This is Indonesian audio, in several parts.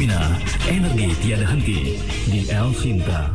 Pertamina, energi tiada henti di El Sinta.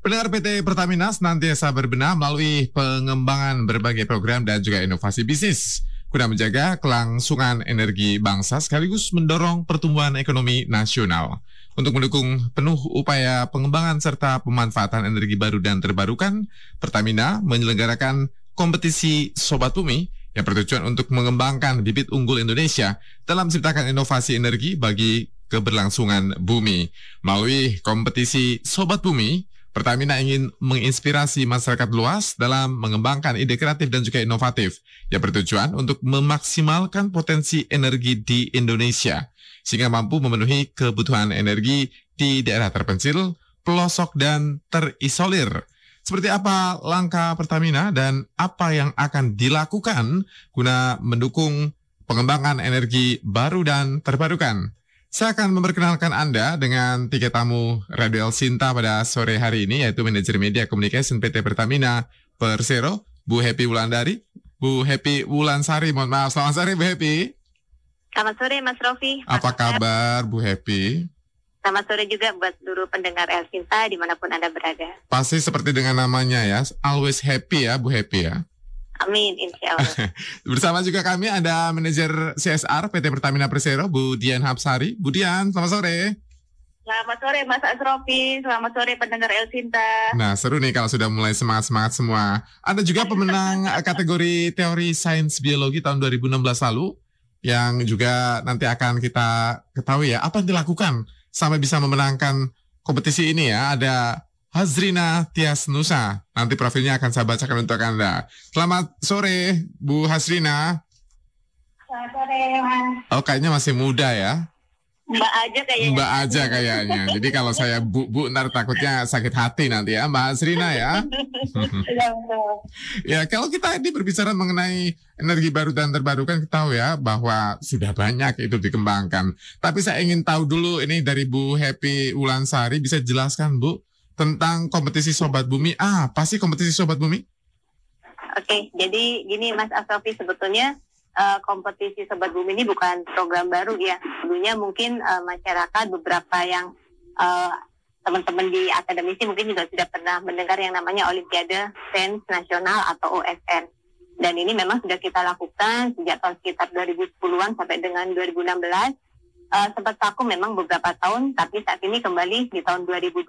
Pendengar PT Pertamina senantiasa berbenah melalui pengembangan berbagai program dan juga inovasi bisnis guna menjaga kelangsungan energi bangsa sekaligus mendorong pertumbuhan ekonomi nasional. Untuk mendukung penuh upaya pengembangan serta pemanfaatan energi baru dan terbarukan, Pertamina menyelenggarakan kompetisi Sobat Bumi yang bertujuan untuk mengembangkan bibit unggul Indonesia dalam menciptakan inovasi energi bagi keberlangsungan bumi. Melalui kompetisi Sobat Bumi, Pertamina ingin menginspirasi masyarakat luas dalam mengembangkan ide kreatif dan juga inovatif yang bertujuan untuk memaksimalkan potensi energi di Indonesia sehingga mampu memenuhi kebutuhan energi di daerah terpencil, pelosok, dan terisolir seperti apa langkah Pertamina dan apa yang akan dilakukan guna mendukung pengembangan energi baru dan terbarukan? Saya akan memperkenalkan Anda dengan tiga tamu Radio El Sinta pada sore hari ini, yaitu Manajer Media Communication PT Pertamina Persero, Bu Happy Wulandari, Bu Happy Wulansari, mohon maaf, selamat sore Bu Happy. Selamat sore Mas Rofi. Apa kabar Bu Happy? Selamat sore juga buat seluruh pendengar El Sinta di mana pun Anda berada. Pasti seperti dengan namanya ya, always happy ya Bu Happy ya. Amin, insya Allah. Bersama juga kami ada manajer CSR PT Pertamina Persero, Bu Dian Hapsari. Bu Dian, selamat sore. Selamat sore Mas Asrofi, selamat sore pendengar El Sinta. Nah seru nih kalau sudah mulai semangat-semangat semua. Ada juga pemenang kategori teori sains biologi tahun 2016 lalu yang juga nanti akan kita ketahui ya apa yang dilakukan sampai bisa memenangkan kompetisi ini ya. Ada Hazrina Tias Nusa. Nanti profilnya akan saya bacakan untuk Anda. Selamat sore, Bu Hazrina. Selamat sore, Mas. Oh, kayaknya masih muda ya. Mbak aja kayaknya. Mbak aja kayaknya. Jadi kalau saya bu, bu ntar takutnya sakit hati nanti ya, Mbak Hazrina ya. ya, kalau kita ini berbicara mengenai energi baru dan terbarukan, kita tahu ya bahwa sudah banyak itu dikembangkan. Tapi saya ingin tahu dulu ini dari Bu Happy Ulansari, bisa jelaskan Bu tentang kompetisi Sobat Bumi. Ah, pasti kompetisi Sobat Bumi? Oke, jadi gini Mas Asofi sebetulnya uh, kompetisi Sobat Bumi ini bukan program baru ya. Dulunya mungkin uh, masyarakat beberapa yang uh, teman-teman di akademisi mungkin juga sudah pernah mendengar yang namanya Olimpiade Sains Nasional atau OSN. Dan ini memang sudah kita lakukan sejak tahun sekitar 2010-an sampai dengan 2016 uh, sempat vakum memang beberapa tahun, tapi saat ini kembali di tahun 2020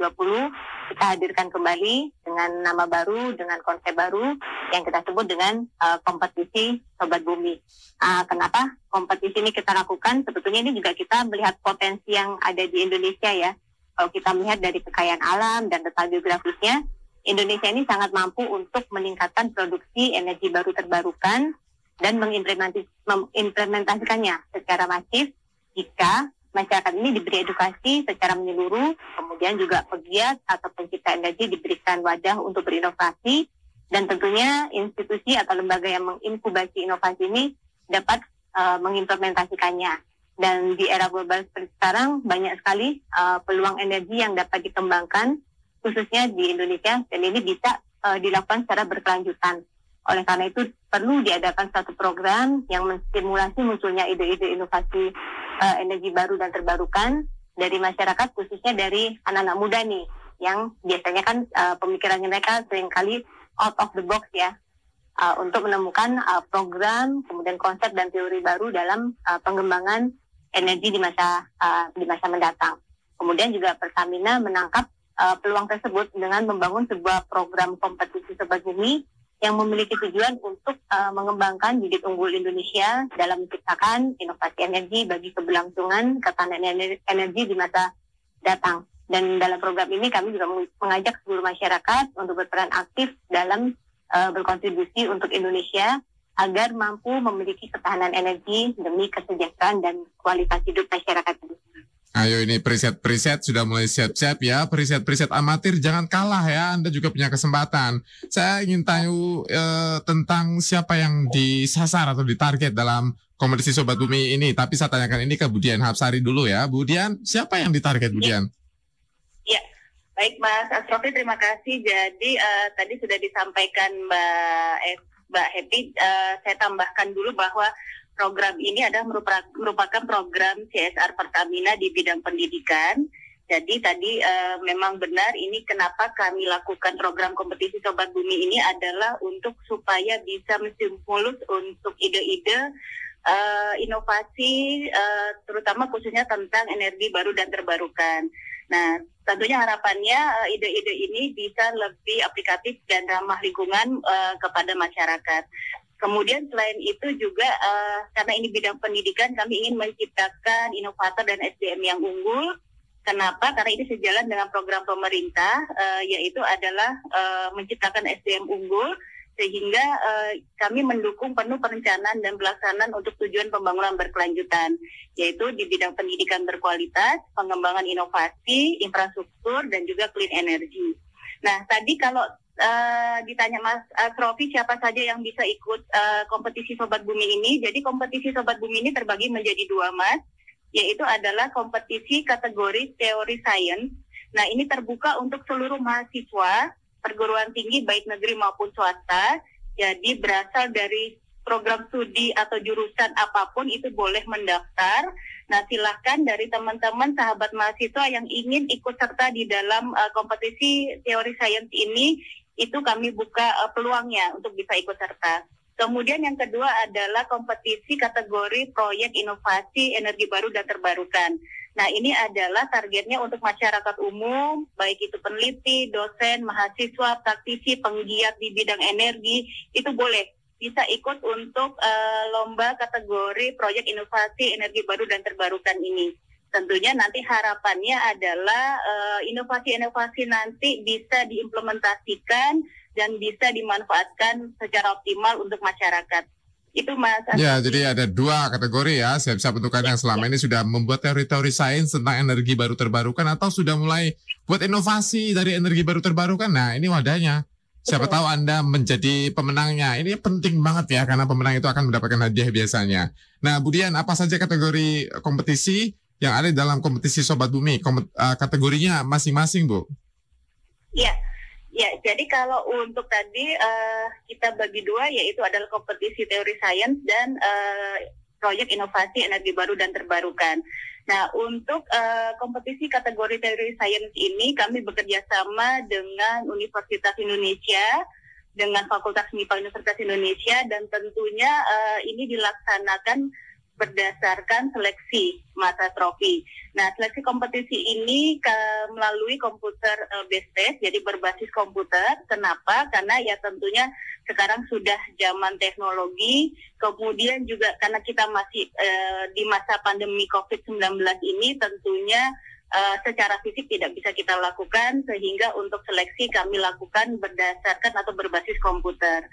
kita hadirkan kembali dengan nama baru, dengan konsep baru yang kita sebut dengan uh, kompetisi Sobat Bumi. Uh, kenapa kompetisi ini kita lakukan? Sebetulnya ini juga kita melihat potensi yang ada di Indonesia ya. Kalau kita melihat dari kekayaan alam dan letak geografisnya, Indonesia ini sangat mampu untuk meningkatkan produksi energi baru terbarukan dan mengimplementasikannya secara masif jika masyarakat ini diberi edukasi secara menyeluruh, kemudian juga pegiat atau pencipta energi diberikan wadah untuk berinovasi, dan tentunya institusi atau lembaga yang menginkubasi inovasi ini dapat uh, mengimplementasikannya. Dan di era global seperti sekarang, banyak sekali uh, peluang energi yang dapat dikembangkan, khususnya di Indonesia, dan ini bisa uh, dilakukan secara berkelanjutan. Oleh karena itu, perlu diadakan satu program yang menstimulasi munculnya ide-ide inovasi uh, energi baru dan terbarukan dari masyarakat khususnya dari anak-anak muda nih yang biasanya kan uh, pemikirannya mereka sering kali out of the box ya uh, untuk menemukan uh, program kemudian konsep dan teori baru dalam uh, pengembangan energi di masa uh, di masa mendatang. Kemudian juga Pertamina menangkap uh, peluang tersebut dengan membangun sebuah program kompetisi bumi yang memiliki tujuan untuk uh, mengembangkan bibit unggul Indonesia dalam menciptakan inovasi energi bagi keberlangsungan ketahanan energi di masa datang. Dan dalam program ini kami juga mengajak seluruh masyarakat untuk berperan aktif dalam uh, berkontribusi untuk Indonesia agar mampu memiliki ketahanan energi demi kesejahteraan dan kualitas hidup masyarakat Ayo ini preset-preset sudah mulai siap-siap ya. Preset-preset amatir jangan kalah ya. Anda juga punya kesempatan. Saya ingin tanya eh, tentang siapa yang disasar atau ditarget dalam kompetisi Sobat Bumi ini. Tapi saya tanyakan ini ke Budian Hapsari dulu ya. Budian, siapa yang ditarget Budian? Ya, baik Mas Asrofi terima kasih. Jadi uh, tadi sudah disampaikan Mbak eh, Mbak Happy. Uh, saya tambahkan dulu bahwa program ini adalah merupakan program CSR Pertamina di bidang pendidikan. Jadi tadi uh, memang benar ini kenapa kami lakukan program kompetisi Sobat Bumi ini adalah untuk supaya bisa menstimulus untuk ide-ide uh, inovasi uh, terutama khususnya tentang energi baru dan terbarukan. Nah, tentunya harapannya ide-ide uh, ini bisa lebih aplikatif dan ramah lingkungan uh, kepada masyarakat. Kemudian selain itu juga uh, karena ini bidang pendidikan, kami ingin menciptakan inovator dan SDM yang unggul. Kenapa? Karena ini sejalan dengan program pemerintah, uh, yaitu adalah uh, menciptakan SDM unggul, sehingga uh, kami mendukung penuh perencanaan dan pelaksanaan untuk tujuan pembangunan berkelanjutan, yaitu di bidang pendidikan berkualitas, pengembangan inovasi, infrastruktur, dan juga clean energy. Nah, tadi kalau uh, ditanya Mas uh, Trofi siapa saja yang bisa ikut uh, kompetisi Sobat Bumi ini. Jadi kompetisi Sobat Bumi ini terbagi menjadi dua Mas, yaitu adalah kompetisi kategori teori sains. Nah ini terbuka untuk seluruh mahasiswa perguruan tinggi baik negeri maupun swasta. Jadi berasal dari program studi atau jurusan apa pun itu boleh mendaftar. Nah, silahkan dari teman-teman sahabat mahasiswa yang ingin ikut serta di dalam uh, kompetisi teori sains ini itu kami buka uh, peluangnya untuk bisa ikut serta. Kemudian yang kedua adalah kompetisi kategori proyek inovasi energi baru dan terbarukan. Nah ini adalah targetnya untuk masyarakat umum, baik itu peneliti, dosen, mahasiswa, praktisi, penggiat di bidang energi, itu boleh bisa ikut untuk uh, lomba kategori proyek inovasi energi baru dan terbarukan ini tentunya nanti harapannya adalah uh, inovasi-inovasi nanti bisa diimplementasikan dan bisa dimanfaatkan secara optimal untuk masyarakat. Itu Mas. Ya, jadi ada dua kategori ya, siap-siap untuk yang selama ya. ini sudah membuat teori-teori sains tentang energi baru terbarukan atau sudah mulai buat inovasi dari energi baru terbarukan. Nah, ini wadahnya. Siapa Betul. tahu Anda menjadi pemenangnya. Ini penting banget ya karena pemenang itu akan mendapatkan hadiah biasanya. Nah, Budian, apa saja kategori kompetisi yang ada dalam kompetisi Sobat Bumi? Kompet, uh, kategorinya masing-masing, Bu. Iya. Ya, jadi kalau untuk tadi uh, kita bagi dua yaitu adalah kompetisi teori sains dan uh, proyek inovasi energi baru dan terbarukan. Nah, untuk uh, kompetisi kategori teori sains ini kami bekerja sama dengan Universitas Indonesia, dengan Fakultas MIPA Universitas Indonesia dan tentunya uh, ini dilaksanakan berdasarkan seleksi mata trofi. Nah, seleksi kompetisi ini ke, melalui komputer uh, based test, jadi berbasis komputer. Kenapa? Karena ya tentunya sekarang sudah zaman teknologi, kemudian juga karena kita masih uh, di masa pandemi COVID-19 ini tentunya uh, secara fisik tidak bisa kita lakukan sehingga untuk seleksi kami lakukan berdasarkan atau berbasis komputer.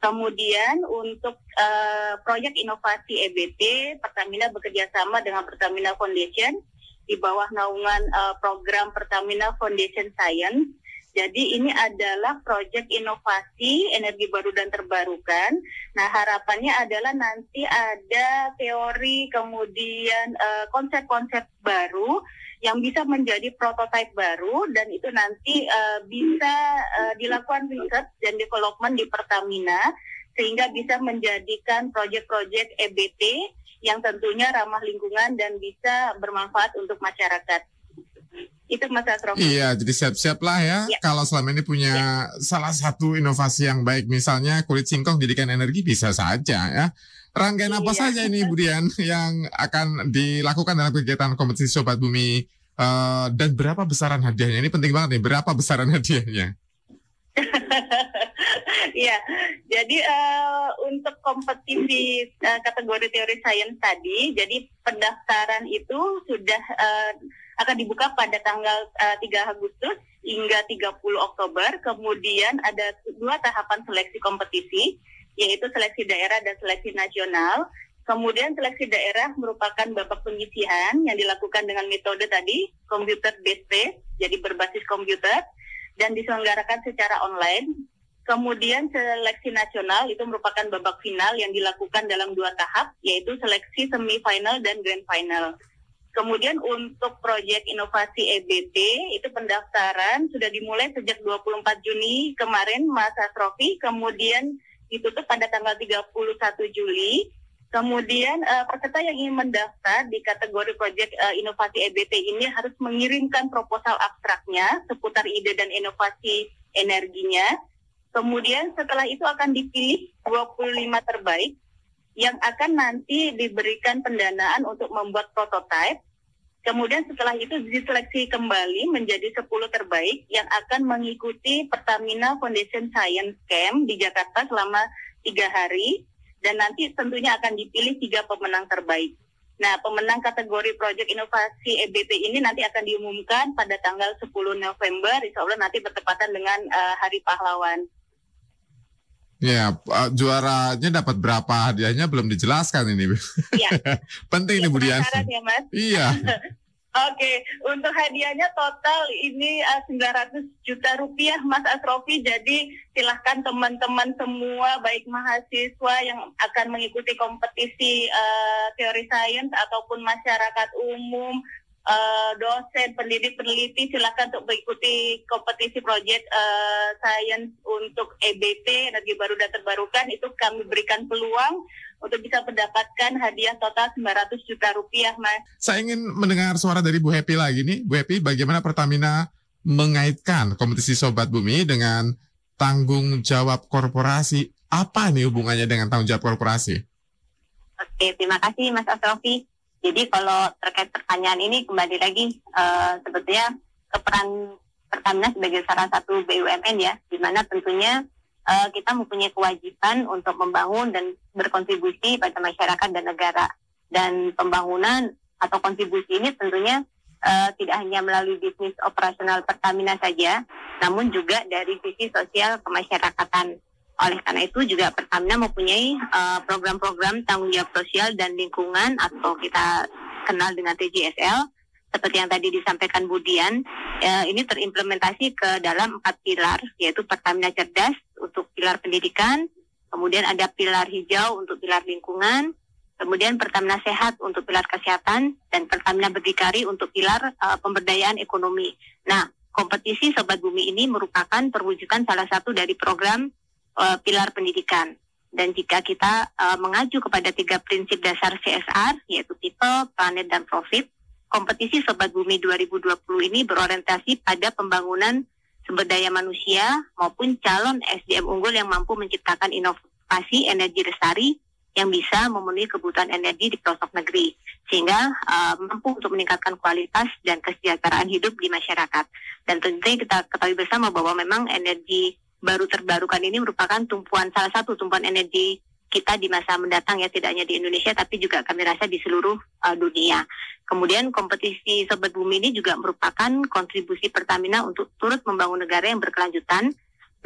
Kemudian untuk uh, proyek inovasi EBT, Pertamina bekerja sama dengan Pertamina Foundation di bawah naungan uh, program Pertamina Foundation Science. Jadi ini adalah proyek inovasi energi baru dan terbarukan. Nah harapannya adalah nanti ada teori kemudian konsep konsep-konsep baru yang bisa menjadi prototipe baru dan itu nanti uh, bisa uh, dilakukan riset dan development di Pertamina sehingga bisa menjadikan proyek-proyek EBT yang tentunya ramah lingkungan dan bisa bermanfaat untuk masyarakat. Itu Mas Asrof. Iya, jadi siap-siap lah ya. ya. Kalau selama ini punya ya. salah satu inovasi yang baik, misalnya kulit singkong jadikan energi bisa saja ya. Rangkaian apa iya. saja ini Budian yang akan dilakukan dalam kegiatan kompetisi Sobat Bumi uh, dan berapa besaran hadiahnya? Ini penting banget nih, berapa besaran hadiahnya? Iya, jadi uh, untuk kompetisi uh, kategori teori sains tadi, jadi pendaftaran itu sudah uh, akan dibuka pada tanggal uh, 3 Agustus hingga 30 Oktober. Kemudian ada dua tahapan seleksi kompetisi yaitu seleksi daerah dan seleksi nasional. Kemudian seleksi daerah merupakan babak pengisian yang dilakukan dengan metode tadi komputer based jadi berbasis komputer dan diselenggarakan secara online. Kemudian seleksi nasional itu merupakan babak final yang dilakukan dalam dua tahap, yaitu seleksi semifinal dan grand final. Kemudian untuk proyek inovasi EBT itu pendaftaran sudah dimulai sejak 24 Juni kemarin Mas Asrofi, kemudian ditutup pada tanggal 31 Juli Kemudian uh, peserta yang ingin mendaftar di kategori proyek uh, inovasi EBT ini harus mengirimkan proposal abstraknya seputar ide dan inovasi energinya. Kemudian setelah itu akan dipilih 25 terbaik yang akan nanti diberikan pendanaan untuk membuat prototipe. Kemudian setelah itu diseleksi kembali menjadi 10 terbaik yang akan mengikuti Pertamina Foundation Science Camp di Jakarta selama tiga hari dan nanti tentunya akan dipilih tiga pemenang terbaik. Nah, pemenang kategori proyek inovasi EBT ini nanti akan diumumkan pada tanggal 10 November, insya Allah nanti bertepatan dengan uh, Hari Pahlawan. Ya, juaranya dapat berapa hadiahnya belum dijelaskan ini. Iya. Penting ya, nih Bu Dian. Ya, Mas. Iya. Oke, untuk hadiahnya total ini uh, eh, 900 juta rupiah Mas Asrofi. Jadi silahkan teman-teman semua baik mahasiswa yang akan mengikuti kompetisi uh, teori sains ataupun masyarakat umum uh, dosen, pendidik, peneliti silakan untuk mengikuti kompetisi proyek uh, sains untuk EBT energi baru dan terbarukan itu kami berikan peluang untuk bisa mendapatkan hadiah total 900 juta rupiah, Mas. Saya ingin mendengar suara dari Bu Happy lagi nih. Bu Happy, bagaimana Pertamina mengaitkan kompetisi Sobat Bumi dengan tanggung jawab korporasi? Apa nih hubungannya dengan tanggung jawab korporasi? Oke, terima kasih Mas Asrofi. Jadi kalau terkait pertanyaan ini kembali lagi uh, sebetulnya keperan Pertamina sebagai salah satu BUMN ya, di mana tentunya uh, kita mempunyai kewajiban untuk membangun dan berkontribusi pada masyarakat dan negara. Dan pembangunan atau kontribusi ini tentunya uh, tidak hanya melalui bisnis operasional Pertamina saja, namun juga dari sisi sosial kemasyarakatan. Oleh karena itu juga Pertamina mempunyai uh, program-program tanggung jawab sosial dan lingkungan atau kita kenal dengan TJSL seperti yang tadi disampaikan Budian, uh, ini terimplementasi ke dalam empat pilar yaitu Pertamina cerdas untuk pilar pendidikan, kemudian ada pilar hijau untuk pilar lingkungan, kemudian Pertamina sehat untuk pilar kesehatan dan Pertamina berdikari untuk pilar uh, pemberdayaan ekonomi. Nah, kompetisi Sobat Bumi ini merupakan perwujudan salah satu dari program uh, pilar pendidikan. Dan jika kita uh, mengacu kepada tiga prinsip dasar CSR, yaitu people, planet, dan profit, kompetisi Sobat Bumi 2020 ini berorientasi pada pembangunan sumber daya manusia maupun calon SDM unggul yang mampu menciptakan inovasi energi lestari yang bisa memenuhi kebutuhan energi di pelosok negeri sehingga uh, mampu untuk meningkatkan kualitas dan kesejahteraan hidup di masyarakat. Dan tentunya kita ketahui bersama bahwa memang energi baru terbarukan ini merupakan tumpuan salah satu tumpuan energi kita di masa mendatang ya tidak hanya di Indonesia tapi juga kami rasa di seluruh uh, dunia. Kemudian kompetisi Sobat Bumi ini juga merupakan kontribusi Pertamina untuk turut membangun negara yang berkelanjutan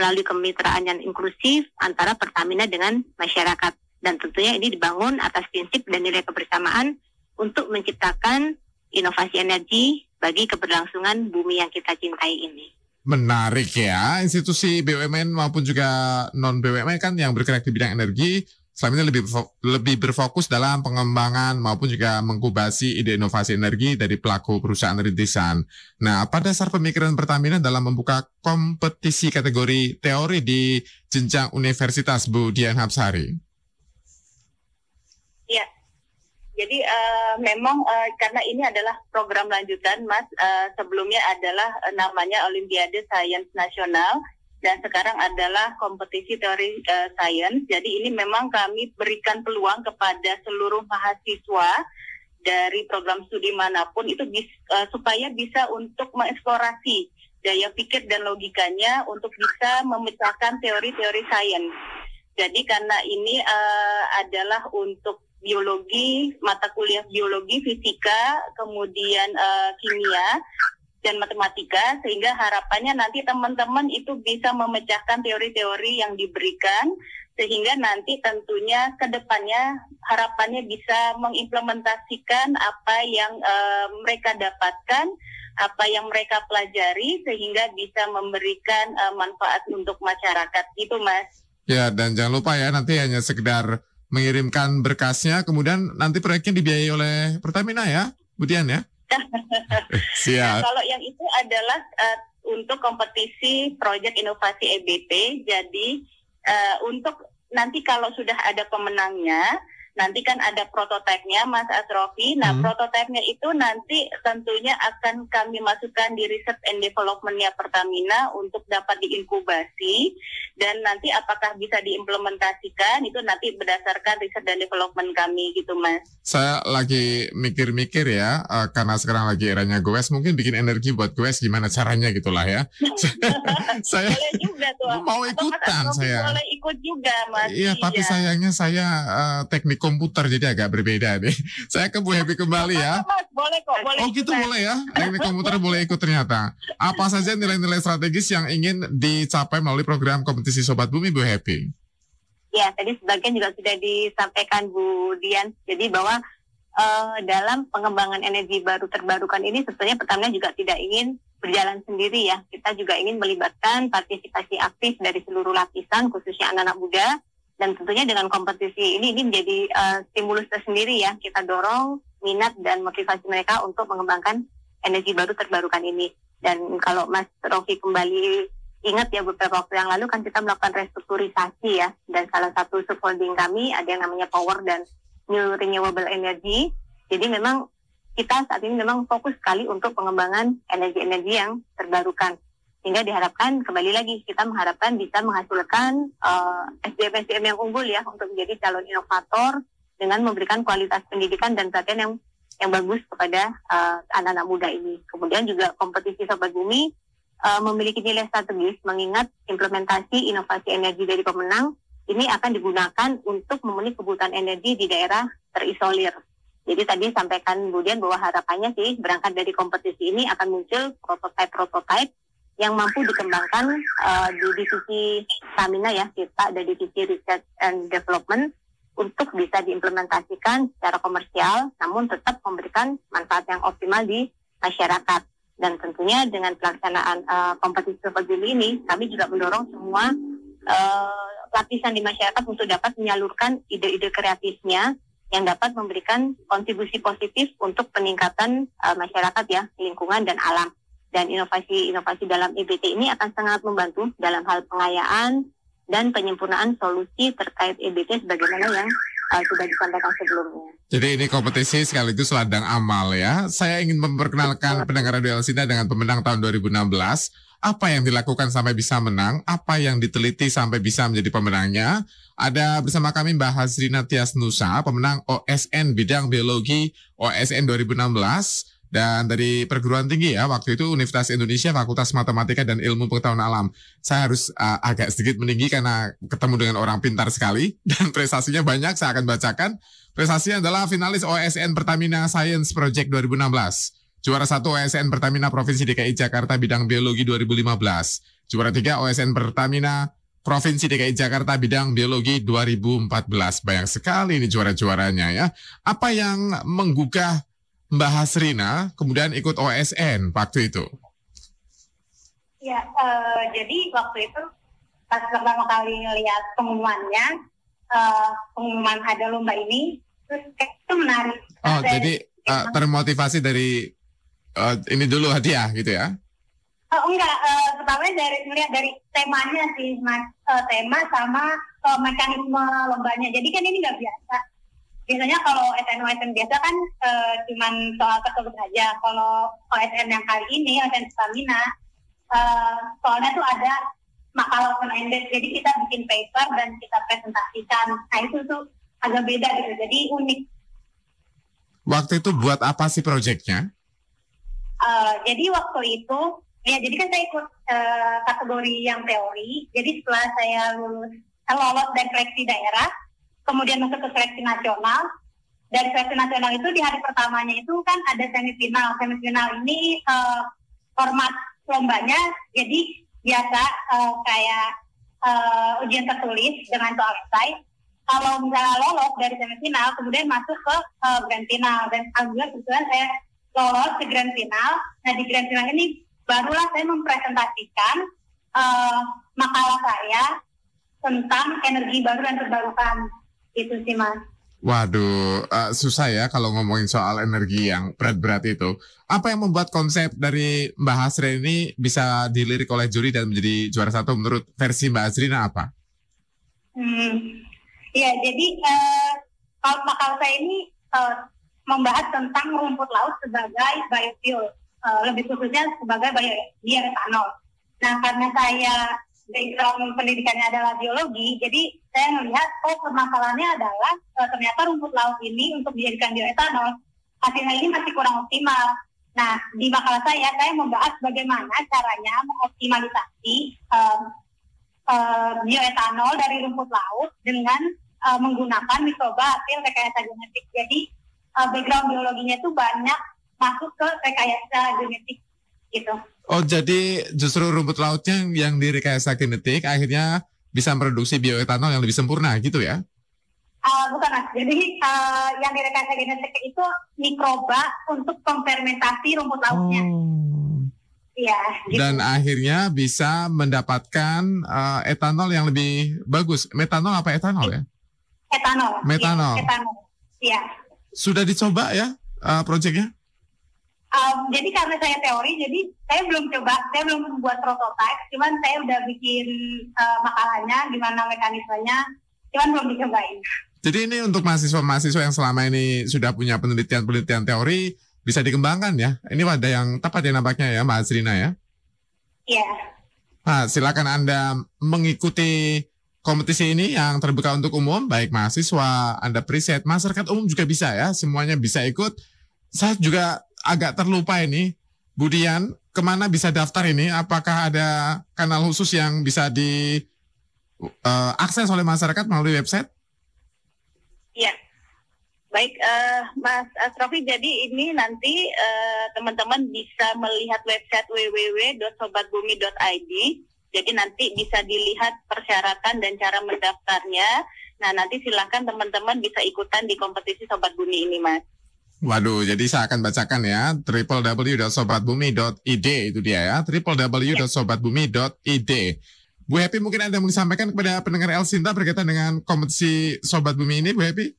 melalui kemitraan yang inklusif antara Pertamina dengan masyarakat. Dan tentunya ini dibangun atas prinsip dan nilai kebersamaan untuk menciptakan inovasi energi bagi keberlangsungan bumi yang kita cintai ini. Menarik ya, institusi BUMN maupun juga non BUMN kan yang bergerak di bidang energi selama ini lebih lebih berfokus dalam pengembangan maupun juga mengkubasi ide inovasi energi dari pelaku perusahaan rintisan. Nah, pada dasar pemikiran Pertamina dalam membuka kompetisi kategori teori di jenjang universitas Bu Dian Hapsari. Jadi uh, memang uh, karena ini adalah program lanjutan, Mas. Uh, sebelumnya adalah uh, namanya Olimpiade Sains Nasional dan sekarang adalah kompetisi teori uh, sains. Jadi ini memang kami berikan peluang kepada seluruh mahasiswa dari program studi mana pun itu bis, uh, supaya bisa untuk mengeksplorasi daya pikir dan logikanya untuk bisa memecahkan teori-teori sains. Jadi karena ini uh, adalah untuk biologi, mata kuliah biologi, fisika, kemudian uh, kimia dan matematika sehingga harapannya nanti teman-teman itu bisa memecahkan teori-teori yang diberikan sehingga nanti tentunya ke depannya harapannya bisa mengimplementasikan apa yang uh, mereka dapatkan, apa yang mereka pelajari sehingga bisa memberikan uh, manfaat untuk masyarakat. Itu Mas. Ya, dan jangan lupa ya nanti hanya sekedar mengirimkan berkasnya, kemudian nanti proyeknya dibiayai oleh Pertamina ya, kemudian ya? Siap. Nah, kalau yang itu adalah uh, untuk kompetisi proyek inovasi EBT, jadi uh, untuk nanti kalau sudah ada pemenangnya, nanti kan ada prototipenya Mas Asrofi. Nah, Hmm. prototipenya itu nanti tentunya akan kami masukkan di research and development-nya Pertamina untuk dapat diinkubasi dan nanti apakah bisa diimplementasikan itu nanti berdasarkan riset dan development kami gitu Mas. Saya lagi mikir-mikir ya, eh, karena sekarang lagi eranya goes, mungkin bikin energi buat goes gimana caranya gitulah ya. saya Boleh juga tuh. mau Atau ikutan Asrofi saya. Boleh ikut juga Mas. Iya, tapi sayangnya saya eh, teknik komputer jadi agak berbeda nih. Saya ke Bu Happy kembali ya. Mas, boleh kok, boleh. Oh gitu boleh ya, teknik komputer boleh ikut ternyata. Apa saja nilai-nilai strategis yang ingin dicapai melalui program kompetisi Sobat Bumi Bu Happy? Ya, tadi sebagian juga sudah disampaikan Bu Dian. Jadi bahwa eh, dalam pengembangan energi baru terbarukan ini sebetulnya Pertamina juga tidak ingin berjalan sendiri ya. Kita juga ingin melibatkan partisipasi aktif dari seluruh lapisan, khususnya anak-anak muda. Dan tentunya dengan kompetisi ini, ini menjadi eh, stimulus tersendiri ya. Kita dorong minat dan motivasi mereka untuk mengembangkan energi baru terbarukan ini. Dan kalau Mas Rofi kembali ingat ya beberapa waktu yang lalu kan kita melakukan restrukturisasi ya dan salah satu subholding kami ada yang namanya power dan new renewable energy jadi memang kita saat ini memang fokus sekali untuk pengembangan energi-energi yang terbarukan sehingga diharapkan kembali lagi kita mengharapkan bisa menghasilkan uh, SDM-SDM yang unggul ya untuk menjadi calon inovator dengan memberikan kualitas pendidikan dan pelatihan yang yang bagus kepada uh, anak-anak muda ini. Kemudian juga kompetisi Sobat Bumi uh, memiliki nilai strategis mengingat implementasi inovasi energi dari pemenang ini akan digunakan untuk memenuhi kebutuhan energi di daerah terisolir. Jadi tadi sampaikan kemudian bahwa harapannya sih berangkat dari kompetisi ini akan muncul prototipe-prototipe yang mampu dikembangkan uh, di divisi Stamina ya kita ada divisi Research and Development untuk bisa diimplementasikan secara komersial namun tetap memberikan manfaat yang optimal di masyarakat. Dan tentunya dengan pelaksanaan uh, kompetisi peduli ini kami juga mendorong semua uh, lapisan di masyarakat untuk dapat menyalurkan ide-ide kreatifnya yang dapat memberikan kontribusi positif untuk peningkatan uh, masyarakat ya lingkungan dan alam dan inovasi-inovasi dalam EBT ini akan sangat membantu dalam hal pengayaan dan penyempurnaan solusi terkait EBT sebagaimana yang uh, sudah disampaikan sebelumnya. Jadi ini kompetisi sekaligus ladang amal ya. Saya ingin memperkenalkan pendengar Radio Elsina dengan pemenang tahun 2016. Apa yang dilakukan sampai bisa menang? Apa yang diteliti sampai bisa menjadi pemenangnya? Ada bersama kami Mbak Hazrina Tias Nusa, pemenang OSN bidang biologi OSN 2016 dan dari perguruan tinggi ya waktu itu Universitas Indonesia Fakultas Matematika dan Ilmu Pengetahuan Alam. Saya harus uh, agak sedikit meninggi karena ketemu dengan orang pintar sekali dan prestasinya banyak. Saya akan bacakan. Prestasinya adalah finalis OSN Pertamina Science Project 2016. Juara satu OSN Pertamina Provinsi DKI Jakarta bidang biologi 2015. Juara tiga OSN Pertamina Provinsi DKI Jakarta bidang biologi 2014. Banyak sekali ini juara-juaranya ya. Apa yang menggugah Mbak Hasrina kemudian ikut OSN waktu itu? Ya, uh, jadi waktu itu pas pertama kali ngeliat pengumumannya, uh, pengumuman ada lomba ini, terus kayak itu menarik. Oh, Dan- jadi uh, termotivasi dari uh, ini dulu hadiah gitu ya? Oh, enggak, uh, pertama dari melihat dari temanya sih, mas, Uh, tema sama uh, mekanisme lombanya. Jadi kan ini nggak biasa. Biasanya kalau SN OSN biasa kan uh, cuman soal tersebut aja. Kalau OSN yang kali ini OSN Stamina, uh, soalnya tuh ada makalah open ended. Jadi kita bikin paper dan kita presentasikan. Nah itu tuh agak beda gitu. Jadi unik. Waktu itu buat apa sih proyeknya? Uh, jadi waktu itu ya jadi kan saya ikut uh, kategori yang teori. Jadi setelah saya lulus eh, lolos dari seleksi daerah, kemudian masuk ke seleksi nasional. Dari seleksi nasional itu di hari pertamanya itu kan ada semifinal. Semifinal ini uh, format lombanya jadi biasa uh, kayak uh, ujian tertulis dengan soal esai. Kalau misalnya lolos dari semifinal, kemudian masuk ke uh, grand final dan alhamdulillah kebetulan saya lolos ke grand final. Nah di grand final ini barulah saya mempresentasikan uh, makalah saya tentang energi baru dan terbarukan. Itu sih mas. Waduh, uh, susah ya kalau ngomongin soal energi yang berat-berat itu. Apa yang membuat konsep dari Mbak Hasrina ini bisa dilirik oleh juri dan menjadi juara satu menurut versi Mbak Hasrina apa? Hmm. Ya, jadi uh, kalau makal saya ini uh, membahas tentang rumput laut sebagai biofuel, uh, lebih khususnya sebagai bioetanol. Nah, karena saya background pendidikannya adalah biologi, jadi saya melihat oh permasalahannya adalah uh, ternyata rumput laut ini untuk dijadikan bioetanol hasilnya ini masih kurang optimal. Nah, di makalah saya, saya membahas bagaimana caranya mengoptimalisasi um, uh, bioetanol dari rumput laut dengan uh, menggunakan mikroba hasil rekayasa genetik. Jadi, uh, background biologinya itu banyak masuk ke rekayasa genetik gitu. Oh, jadi justru rumput lautnya yang direkayasa genetik akhirnya bisa memproduksi bioetanol yang lebih sempurna gitu ya? Uh, bukan mas, jadi uh, yang direkayasa genetik itu mikroba untuk memfermentasi rumput lautnya. Oh. Iya. Gitu. Dan akhirnya bisa mendapatkan uh, etanol yang lebih bagus. Metanol apa etanol ya? Etanol. Metanol. Ya, etanol. Iya. Sudah dicoba ya uh, proyeknya? Um, jadi karena saya teori, jadi saya belum coba, saya belum membuat prototipe, cuman saya udah bikin uh, makalahnya, gimana mekanismenya, cuman belum dicobain. Jadi ini untuk mahasiswa-mahasiswa yang selama ini sudah punya penelitian-penelitian teori bisa dikembangkan ya. Ini wadah yang tepat ya nampaknya ya Mbak Azrina ya. Iya. Nah, silakan Anda mengikuti kompetisi ini yang terbuka untuk umum, baik mahasiswa, Anda preset, masyarakat umum juga bisa ya, semuanya bisa ikut. Saya juga agak terlupa ini, Budian, ke mana bisa daftar ini? Apakah ada kanal khusus yang bisa diakses uh, oleh masyarakat melalui website? Iya. Baik, uh, Mas Asrofi, jadi ini nanti uh, teman-teman bisa melihat website www.sobatbumi.id. Jadi nanti bisa dilihat persyaratan dan cara mendaftarnya. Nah, nanti silakan teman-teman bisa ikutan di kompetisi Sobat Bumi ini, Mas. Waduh, jadi saya akan bacakan ya www.sobatbumi.id itu dia ya www.sobatbumi.id. Bu Happy mungkin yang mau disampaikan kepada pendengar El Sinta berkaitan dengan kompetisi Sobat Bumi ini, Bu Happy?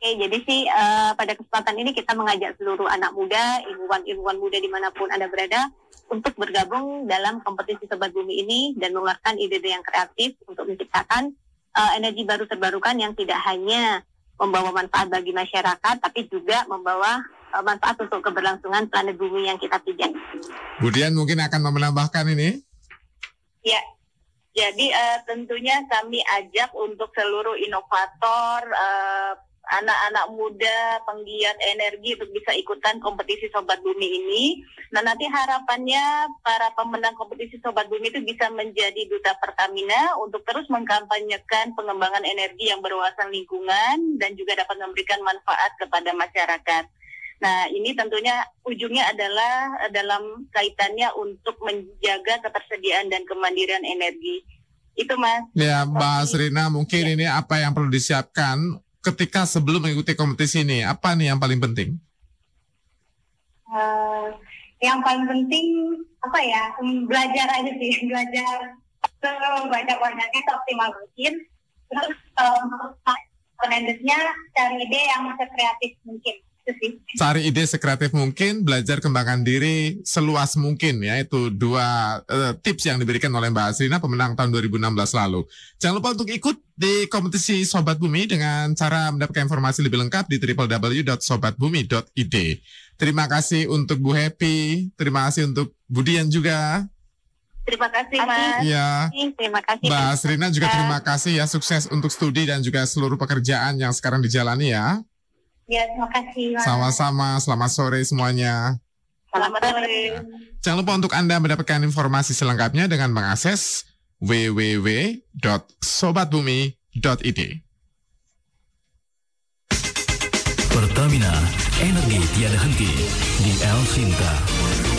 Oke, jadi sih uh, pada kesempatan ini kita mengajak seluruh anak muda, ilmuwan-ilmuwan muda di mana pun Anda berada, untuk bergabung dalam kompetisi Sobat Bumi ini dan mengeluarkan ide-ide yang kreatif untuk menciptakan uh, energi baru terbarukan yang tidak hanya membawa manfaat bagi masyarakat, tapi juga membawa uh, manfaat untuk keberlangsungan planet bumi yang kita pijak. Kemudian mungkin akan menambahkan ini? Ya, jadi uh, tentunya kami ajak untuk seluruh inovator, uh, anak-anak muda penggiat energi untuk bisa ikutan kompetisi Sobat Bumi ini. Nah nanti harapannya para pemenang kompetisi Sobat Bumi itu bisa menjadi duta Pertamina untuk terus mengkampanyekan pengembangan energi yang berwawasan lingkungan dan juga dapat memberikan manfaat kepada masyarakat. Nah, ini tentunya ujungnya adalah dalam kaitannya untuk menjaga ketersediaan dan kemandirian energi. Itu, Mas. Ya, Mbak Srina, mungkin ya. ini apa yang perlu disiapkan ketika sebelum mengikuti kompetisi ini? Apa nih yang paling penting? Uh, yang paling penting apa ya? Hmm, belajar aja sih, belajar sebanyak-banyaknya seoptimal mungkin. Terus um, cari ide yang sekreatif mungkin cari ide sekreatif mungkin, belajar kembangkan diri seluas mungkin ya itu dua uh, tips yang diberikan oleh Mbak Asrina pemenang tahun 2016 lalu. Jangan lupa untuk ikut di kompetisi Sobat Bumi dengan cara mendapatkan informasi lebih lengkap di www.sobatbumi.id. Terima kasih untuk Bu Happy, terima kasih untuk Budian juga. Terima kasih Mas. Iya. Terima kasih. Mbak Asrina juga terima kasih ya sukses untuk studi dan juga seluruh pekerjaan yang sekarang dijalani ya. Ya, terima kasih. Sama-sama, selamat sore semuanya. Selamat sore. Jangan lupa untuk Anda mendapatkan informasi selengkapnya dengan mengakses www.sobatbumi.id. Pertamina, energi tiada henti di El Sinta.